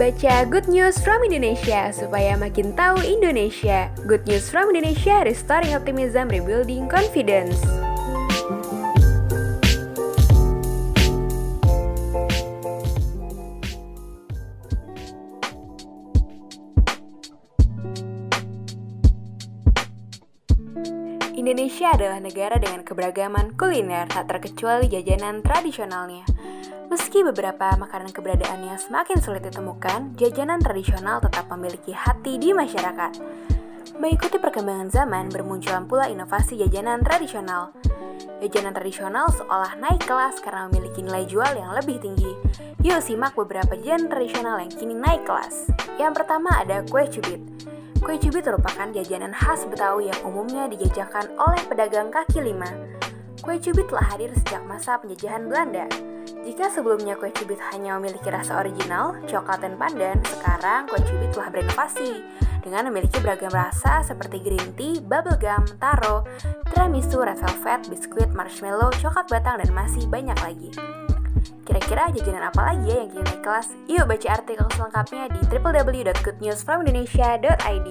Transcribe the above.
baca Good News from Indonesia supaya makin tahu Indonesia. Good News from Indonesia, restoring optimism, rebuilding confidence. Indonesia adalah negara dengan keberagaman kuliner, tak terkecuali jajanan tradisionalnya. Meski beberapa makanan keberadaannya semakin sulit ditemukan, jajanan tradisional tetap memiliki hati di masyarakat. Mengikuti perkembangan zaman, bermunculan pula inovasi jajanan tradisional. Jajanan tradisional seolah naik kelas karena memiliki nilai jual yang lebih tinggi. Yuk simak beberapa jajanan tradisional yang kini naik kelas. Yang pertama ada kue cubit. Kue cubit merupakan jajanan khas Betawi yang umumnya dijajakan oleh pedagang kaki lima. Kue cubit telah hadir sejak masa penjajahan Belanda. Jika sebelumnya kue cubit hanya memiliki rasa original, coklat dan pandan, sekarang kue cubit telah berinovasi dengan memiliki beragam rasa seperti green tea, bubblegum, taro, tiramisu, red velvet, biskuit, marshmallow, coklat batang, dan masih banyak lagi. Kira-kira jajanan apa lagi ya yang kini naik kelas? Yuk baca artikel selengkapnya di www.goodnewsfromindonesia.id.